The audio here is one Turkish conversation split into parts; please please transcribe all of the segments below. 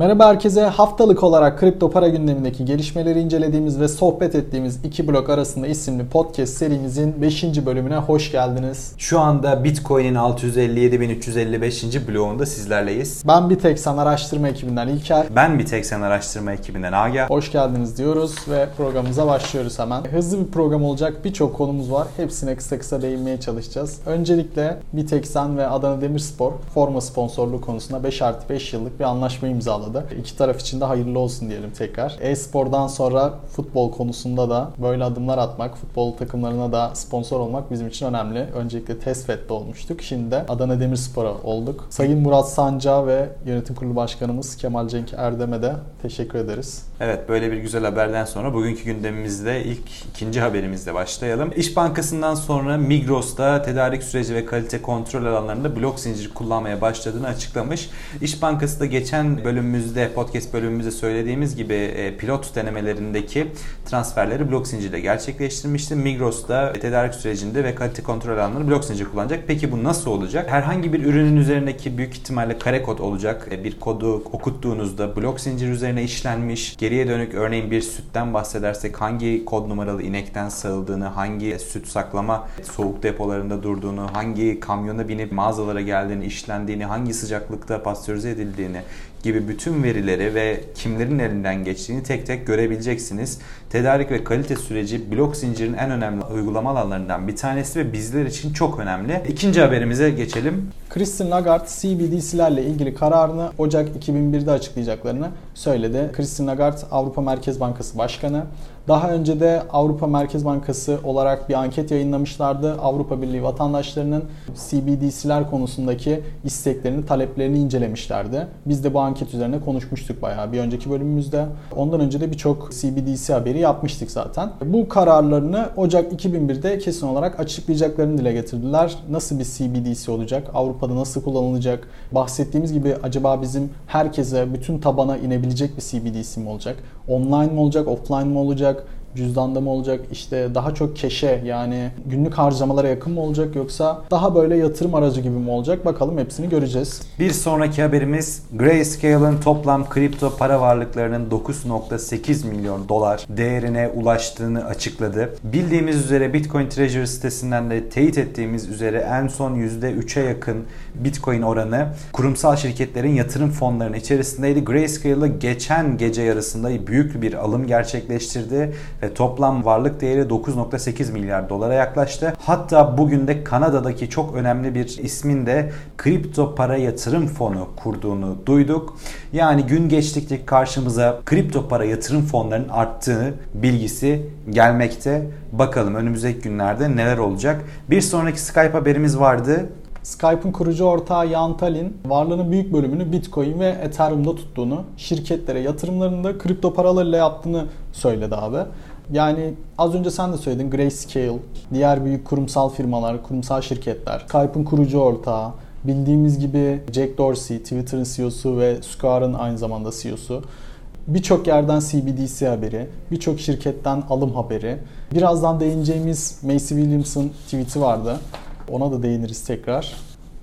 Merhaba herkese. Haftalık olarak kripto para gündemindeki gelişmeleri incelediğimiz ve sohbet ettiğimiz iki blok arasında isimli podcast serimizin 5. bölümüne hoş geldiniz. Şu anda Bitcoin'in 657.355. bloğunda sizlerleyiz. Ben bir tek san araştırma ekibinden İlker. Ben bir tek sen araştırma ekibinden Agah. Hoş geldiniz diyoruz ve programımıza başlıyoruz hemen. Hızlı bir program olacak. Birçok konumuz var. Hepsine kısa kısa değinmeye çalışacağız. Öncelikle bir tek sen ve Adana Demirspor forma sponsorluğu konusunda 5 artı 5 yıllık bir anlaşma imzaladı imzaladı. İki taraf için de hayırlı olsun diyelim tekrar. E-spordan sonra futbol konusunda da böyle adımlar atmak, futbol takımlarına da sponsor olmak bizim için önemli. Öncelikle Tesfet'te olmuştuk. Şimdi de Adana Demirspor'a olduk. Sayın Murat Sanca ve Yönetim Kurulu Başkanımız Kemal Cenk Erdem'e de teşekkür ederiz. Evet böyle bir güzel haberden sonra bugünkü gündemimizde ilk ikinci haberimizle başlayalım. İş Bankası'ndan sonra Migros'ta tedarik süreci ve kalite kontrol alanlarında blok zinciri kullanmaya başladığını açıklamış. İş Bankası da geçen bölümümüzde, podcast bölümümüzde söylediğimiz gibi e, pilot denemelerindeki transferleri blok zincirle gerçekleştirmişti. Migros da tedarik sürecinde ve kalite kontrol alanları blok zincir kullanacak. Peki bu nasıl olacak? Herhangi bir ürünün üzerindeki büyük ihtimalle kare kod olacak. E, bir kodu okuttuğunuzda blok zincir üzerine işlenmiş, geriye dönük örneğin bir sütten bahsedersek hangi kod numaralı inekten sağıldığını, hangi süt saklama soğuk depolarında durduğunu, hangi kamyona binip mağazalara geldiğini, işlendiğini, hangi sıcaklıkta pastörize edildiğini gibi bütün verileri ve kimlerin elinden geçtiğini tek tek görebileceksiniz. Tedarik ve kalite süreci blok zincirin en önemli uygulama alanlarından bir tanesi ve bizler için çok önemli. İkinci haberimize geçelim. Christine Lagarde CBDC'lerle ilgili kararını Ocak 2001'de açıklayacaklarını söyledi. Christine Lagarde Avrupa Merkez Bankası Başkanı. Daha önce de Avrupa Merkez Bankası olarak bir anket yayınlamışlardı. Avrupa Birliği vatandaşlarının CBDC'ler konusundaki isteklerini, taleplerini incelemişlerdi. Biz de bu anket üzerine konuşmuştuk bayağı bir önceki bölümümüzde. Ondan önce de birçok CBDC haberi yapmıştık zaten. Bu kararlarını Ocak 2001'de kesin olarak açıklayacaklarını dile getirdiler. Nasıl bir CBDC olacak? Avrupa'da nasıl kullanılacak? Bahsettiğimiz gibi acaba bizim herkese, bütün tabana inebilecek bir CBDC mi olacak? Online mi olacak, offline mi olacak? Cüzdanda mı olacak işte daha çok keşe yani günlük harcamalara yakın mı olacak yoksa daha böyle yatırım aracı gibi mi olacak bakalım hepsini göreceğiz. Bir sonraki haberimiz Grayscale'ın toplam kripto para varlıklarının 9.8 milyon dolar değerine ulaştığını açıkladı. Bildiğimiz üzere Bitcoin Treasury sitesinden de teyit ettiğimiz üzere en son %3'e yakın Bitcoin oranı kurumsal şirketlerin yatırım fonlarının içerisindeydi. Grayscale'ı geçen gece yarısında büyük bir alım gerçekleştirdi ve toplam varlık değeri 9.8 milyar dolara yaklaştı. Hatta bugün de Kanada'daki çok önemli bir ismin de kripto para yatırım fonu kurduğunu duyduk. Yani gün geçtikçe karşımıza kripto para yatırım fonlarının arttığı bilgisi gelmekte. Bakalım önümüzdeki günlerde neler olacak. Bir sonraki Skype haberimiz vardı. Skype'ın kurucu ortağı Jan Tallinn varlığının büyük bölümünü Bitcoin ve Ethereum'da tuttuğunu, şirketlere yatırımlarını da kripto paralarıyla yaptığını söyledi abi. Yani az önce sen de söyledin Grayscale, diğer büyük kurumsal firmalar, kurumsal şirketler, Skype'ın kurucu ortağı, bildiğimiz gibi Jack Dorsey, Twitter'ın CEO'su ve Square'ın aynı zamanda CEO'su. Birçok yerden CBDC haberi, birçok şirketten alım haberi. Birazdan değineceğimiz Macy Williams'ın tweet'i vardı. Ona da değiniriz tekrar.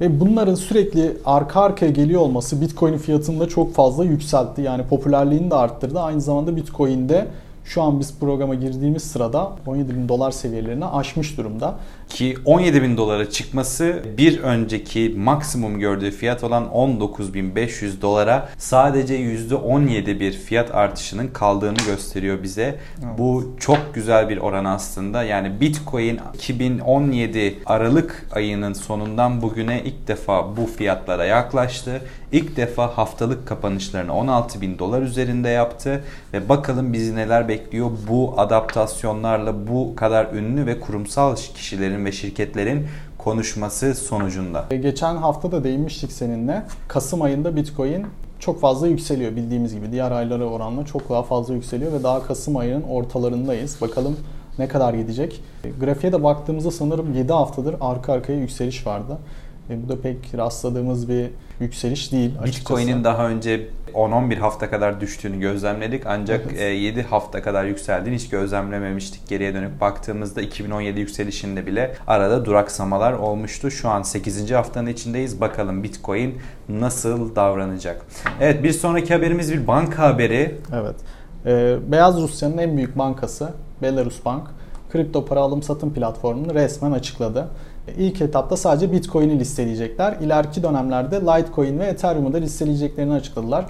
Ve bunların sürekli arka arkaya geliyor olması Bitcoin fiyatını da çok fazla yükseltti. Yani popülerliğini de arttırdı. Aynı zamanda Bitcoin'de şu an biz programa girdiğimiz sırada 17 bin dolar seviyelerini aşmış durumda. Ki 17 bin dolara çıkması bir önceki maksimum gördüğü fiyat olan 19.500 dolara sadece %17 bir fiyat artışının kaldığını gösteriyor bize. Evet. Bu çok güzel bir oran aslında. Yani Bitcoin 2017 Aralık ayının sonundan bugüne ilk defa bu fiyatlara yaklaştı. İlk defa haftalık kapanışlarını 16 bin dolar üzerinde yaptı ve bakalım bizi neler bekliyor bu adaptasyonlarla bu kadar ünlü ve kurumsal kişilerin ve şirketlerin konuşması sonucunda. E, geçen hafta da değinmiştik seninle. Kasım ayında Bitcoin çok fazla yükseliyor bildiğimiz gibi. Diğer aylara oranla çok daha fazla yükseliyor ve daha Kasım ayının ortalarındayız. Bakalım ne kadar gidecek. E, grafiğe de baktığımızda sanırım 7 haftadır arka arkaya yükseliş vardı. E, bu da pek rastladığımız bir yükseliş değil. Bitcoin'in daha önce 10-11 hafta kadar düştüğünü gözlemledik ancak evet. 7 hafta kadar yükseldiğini hiç gözlemlememiştik. Geriye dönüp baktığımızda 2017 yükselişinde bile arada duraksamalar olmuştu. Şu an 8. haftanın içindeyiz. Bakalım Bitcoin nasıl davranacak? Evet bir sonraki haberimiz bir banka haberi. Evet. Ee, Beyaz Rusya'nın en büyük bankası Belarus Bank kripto para alım satım platformunu resmen açıkladı. İlk etapta sadece Bitcoin'i listeleyecekler. İleriki dönemlerde Litecoin ve Ethereum'u da listeleyeceklerini açıkladılar.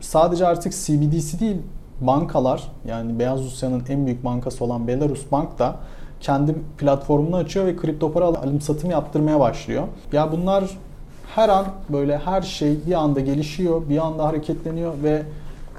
Sadece artık CBDC değil, bankalar yani Beyaz Rusya'nın en büyük bankası olan Belarus Bank da kendi platformunu açıyor ve kripto para alım satım yaptırmaya başlıyor. Ya bunlar her an böyle her şey bir anda gelişiyor, bir anda hareketleniyor ve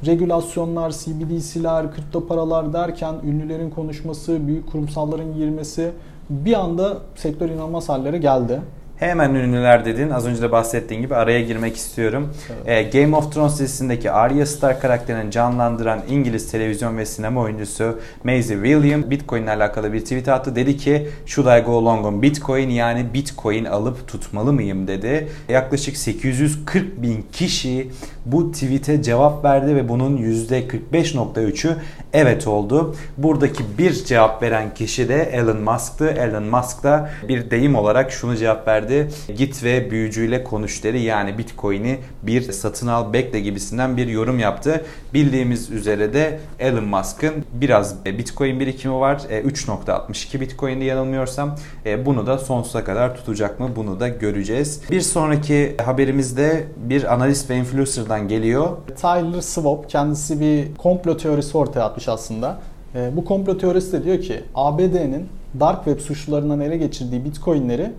regülasyonlar, CBDC'ler, kripto paralar derken ünlülerin konuşması, büyük kurumsalların girmesi bir anda sektör inanılmaz hallere geldi. Hemen ünlüler dedin. Az önce de bahsettiğin gibi araya girmek istiyorum. Evet. Ee, Game of Thrones dizisindeki Arya Stark karakterini canlandıran İngiliz televizyon ve sinema oyuncusu Maisie William Bitcoin ile alakalı bir tweet attı. Dedi ki Should I go long on Bitcoin yani Bitcoin alıp tutmalı mıyım dedi. Yaklaşık 840 bin kişi bu tweet'e cevap verdi ve bunun %45.3'ü evet oldu. Buradaki bir cevap veren kişi de Elon Musk'tı. Elon Musk da bir deyim olarak şunu cevap verdi. Git ve büyücüyle konuş dedi. Yani Bitcoin'i bir satın al bekle gibisinden bir yorum yaptı. Bildiğimiz üzere de Elon Musk'ın biraz Bitcoin birikimi var. 3.62 e, Bitcoin'de yanılmıyorsam. E, bunu da sonsuza kadar tutacak mı? Bunu da göreceğiz. Bir sonraki haberimizde bir analist ve influencer'dan geliyor. Tyler Swap kendisi bir komplo teorisi ortaya atmış aslında. E, bu komplo teorisi de diyor ki ABD'nin dark web suçlularından ele geçirdiği bitcoinleri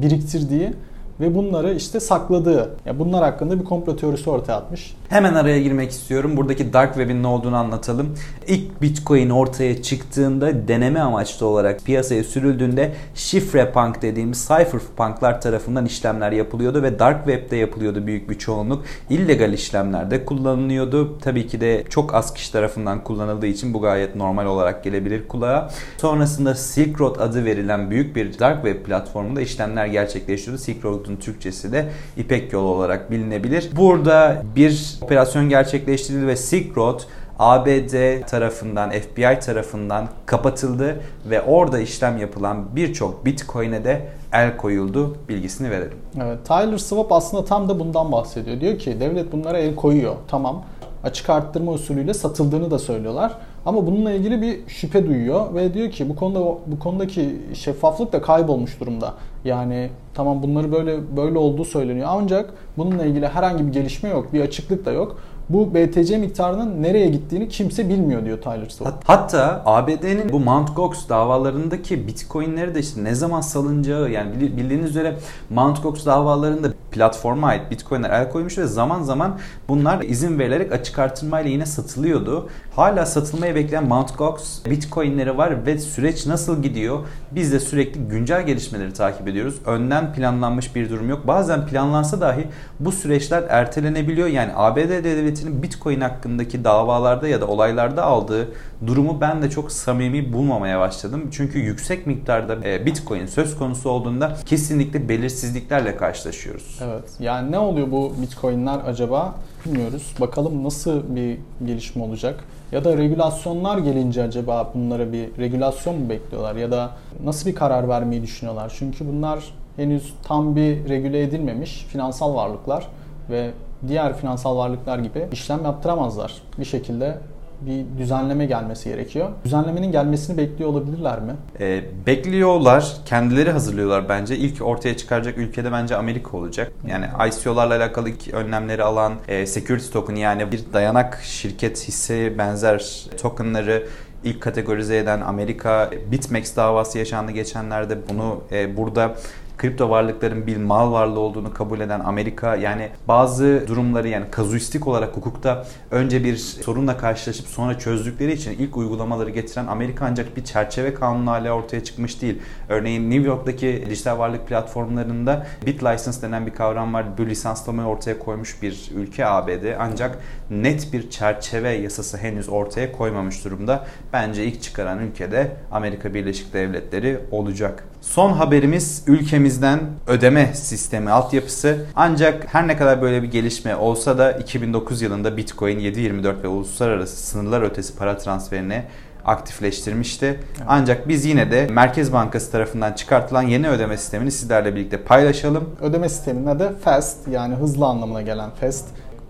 biriktirdiği ve bunları işte sakladığı. Ya bunlar hakkında bir komplo teorisi ortaya atmış. Hemen araya girmek istiyorum. Buradaki dark web'in ne olduğunu anlatalım. İlk Bitcoin ortaya çıktığında deneme amaçlı olarak piyasaya sürüldüğünde şifre punk dediğimiz cypherpunklar tarafından işlemler yapılıyordu ve dark web'de yapılıyordu büyük bir çoğunluk. illegal işlemlerde kullanılıyordu. Tabii ki de çok az kişi tarafından kullanıldığı için bu gayet normal olarak gelebilir kulağa. Sonrasında Silk Road adı verilen büyük bir dark web platformunda işlemler gerçekleştiriyordu. Silk Road Road'un Türkçesi de İpek Yolu olarak bilinebilir. Burada bir operasyon gerçekleştirildi ve Silk Road ABD tarafından, FBI tarafından kapatıldı ve orada işlem yapılan birçok Bitcoin'e de el koyuldu bilgisini verelim. Evet, Tyler Swap aslında tam da bundan bahsediyor. Diyor ki devlet bunlara el koyuyor. Tamam açık arttırma usulüyle satıldığını da söylüyorlar. Ama bununla ilgili bir şüphe duyuyor ve diyor ki bu konuda bu konudaki şeffaflık da kaybolmuş durumda. Yani tamam bunları böyle böyle olduğu söyleniyor ancak bununla ilgili herhangi bir gelişme yok, bir açıklık da yok bu BTC miktarının nereye gittiğini kimse bilmiyor diyor Tyler Swap. Hatta ABD'nin bu Mt. Gox davalarındaki bitcoinleri de işte ne zaman salınacağı yani bildiğiniz üzere Mt. Gox davalarında platforma ait bitcoinler el koymuş ve zaman zaman bunlar izin verilerek açık artırmayla yine satılıyordu. Hala satılmaya bekleyen Mt. Gox bitcoinleri var ve süreç nasıl gidiyor? Biz de sürekli güncel gelişmeleri takip ediyoruz. Önden planlanmış bir durum yok. Bazen planlansa dahi bu süreçler ertelenebiliyor. Yani ABD devleti devletinin Bitcoin hakkındaki davalarda ya da olaylarda aldığı durumu ben de çok samimi bulmamaya başladım. Çünkü yüksek miktarda e, Bitcoin söz konusu olduğunda kesinlikle belirsizliklerle karşılaşıyoruz. Evet. Yani ne oluyor bu Bitcoin'ler acaba bilmiyoruz. Bakalım nasıl bir gelişme olacak? Ya da regülasyonlar gelince acaba bunlara bir regülasyon mu bekliyorlar? Ya da nasıl bir karar vermeyi düşünüyorlar? Çünkü bunlar henüz tam bir regüle edilmemiş finansal varlıklar ve diğer finansal varlıklar gibi işlem yaptıramazlar. Bir şekilde bir düzenleme gelmesi gerekiyor. Düzenlemenin gelmesini bekliyor olabilirler mi? E, bekliyorlar. Kendileri hazırlıyorlar bence. İlk ortaya çıkaracak ülkede bence Amerika olacak. Yani ICO'larla alakalı ilk önlemleri alan e, security token yani bir dayanak şirket hisse benzer tokenları ilk kategorize eden Amerika BitMEX davası yaşandı geçenlerde. Bunu e, burada kripto varlıkların bir mal varlığı olduğunu kabul eden Amerika yani bazı durumları yani kazuistik olarak hukukta önce bir sorunla karşılaşıp sonra çözdükleri için ilk uygulamaları getiren Amerika ancak bir çerçeve kanunu hala ortaya çıkmış değil. Örneğin New York'taki dijital varlık platformlarında BitLicense denen bir kavram var. Bu lisanslamayı ortaya koymuş bir ülke ABD ancak net bir çerçeve yasası henüz ortaya koymamış durumda. Bence ilk çıkaran ülkede Amerika Birleşik Devletleri olacak. Son haberimiz ülkemizden ödeme sistemi altyapısı. Ancak her ne kadar böyle bir gelişme olsa da 2009 yılında Bitcoin 7.24 ve uluslararası sınırlar ötesi para transferini aktifleştirmişti. Evet. Ancak biz yine de Merkez Bankası tarafından çıkartılan yeni ödeme sistemini sizlerle birlikte paylaşalım. Ödeme sisteminin adı FAST yani hızlı anlamına gelen FAST.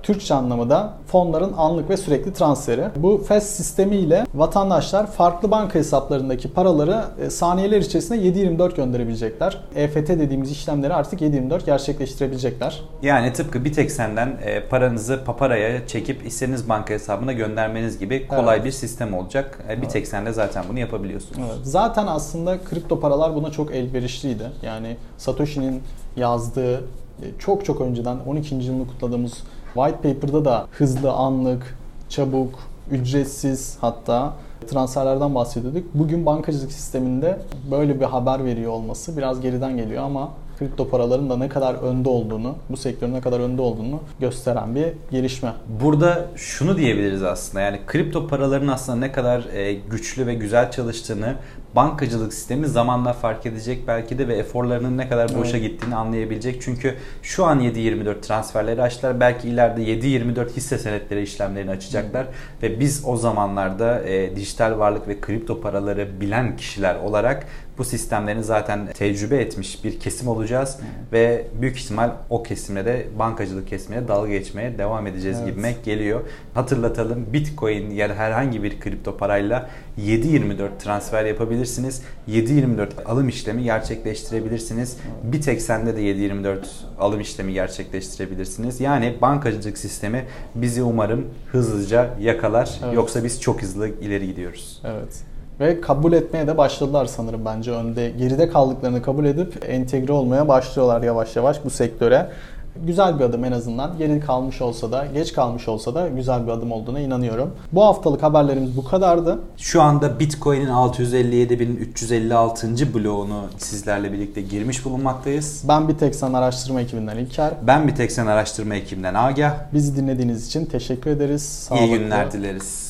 Türkçe anlamı da fonların anlık ve sürekli transferi. Bu FES sistemi ile vatandaşlar farklı banka hesaplarındaki paraları e, saniyeler içerisinde 7-24 gönderebilecekler. EFT dediğimiz işlemleri artık 7-24 gerçekleştirebilecekler. Yani tıpkı bir tek senden e, paranızı paparaya çekip istediğiniz banka hesabına göndermeniz gibi kolay evet. bir sistem olacak. E, bir tek sende zaten bunu yapabiliyorsunuz. Evet. Zaten aslında kripto paralar buna çok elverişliydi. Yani Satoshi'nin yazdığı çok çok önceden 12. yılını kutladığımız White Paper'da da hızlı, anlık, çabuk, ücretsiz hatta transferlerden bahsediyorduk. Bugün bankacılık sisteminde böyle bir haber veriyor olması biraz geriden geliyor ama kripto paraların da ne kadar önde olduğunu, bu sektörün ne kadar önde olduğunu gösteren bir gelişme. Burada şunu diyebiliriz aslında yani kripto paraların aslında ne kadar e, güçlü ve güzel çalıştığını bankacılık sistemi zamanla fark edecek belki de ve eforlarının ne kadar boşa evet. gittiğini anlayabilecek. Çünkü şu an 7.24 transferleri açtılar. Belki ileride 7.24 hisse senetleri işlemlerini açacaklar. Evet. Ve biz o zamanlarda e, dijital varlık ve kripto paraları bilen kişiler olarak bu sistemlerini zaten tecrübe etmiş bir kesim olacağız evet. ve büyük ihtimal o kesimle de bankacılık kesimine dalga geçmeye devam edeceğiz evet. gibime geliyor. Hatırlatalım Bitcoin ya da herhangi bir kripto parayla 7.24 transfer yapabilirsiniz. 7.24 alım işlemi gerçekleştirebilirsiniz. Bir tek sende de 7.24 alım işlemi gerçekleştirebilirsiniz. Yani bankacılık sistemi bizi umarım hızlıca yakalar. Evet. Yoksa biz çok hızlı ileri gidiyoruz. Evet. Ve kabul etmeye de başladılar sanırım bence önde. Geride kaldıklarını kabul edip entegre olmaya başlıyorlar yavaş yavaş bu sektöre. Güzel bir adım en azından. Geri kalmış olsa da, geç kalmış olsa da güzel bir adım olduğuna inanıyorum. Bu haftalık haberlerimiz bu kadardı. Şu anda Bitcoin'in 657.356. bloğunu sizlerle birlikte girmiş bulunmaktayız. Ben bir araştırma ekibinden İlker. Ben bir araştırma ekibinden Agah. Bizi dinlediğiniz için teşekkür ederiz. Sağlıklı. İyi günler dileriz.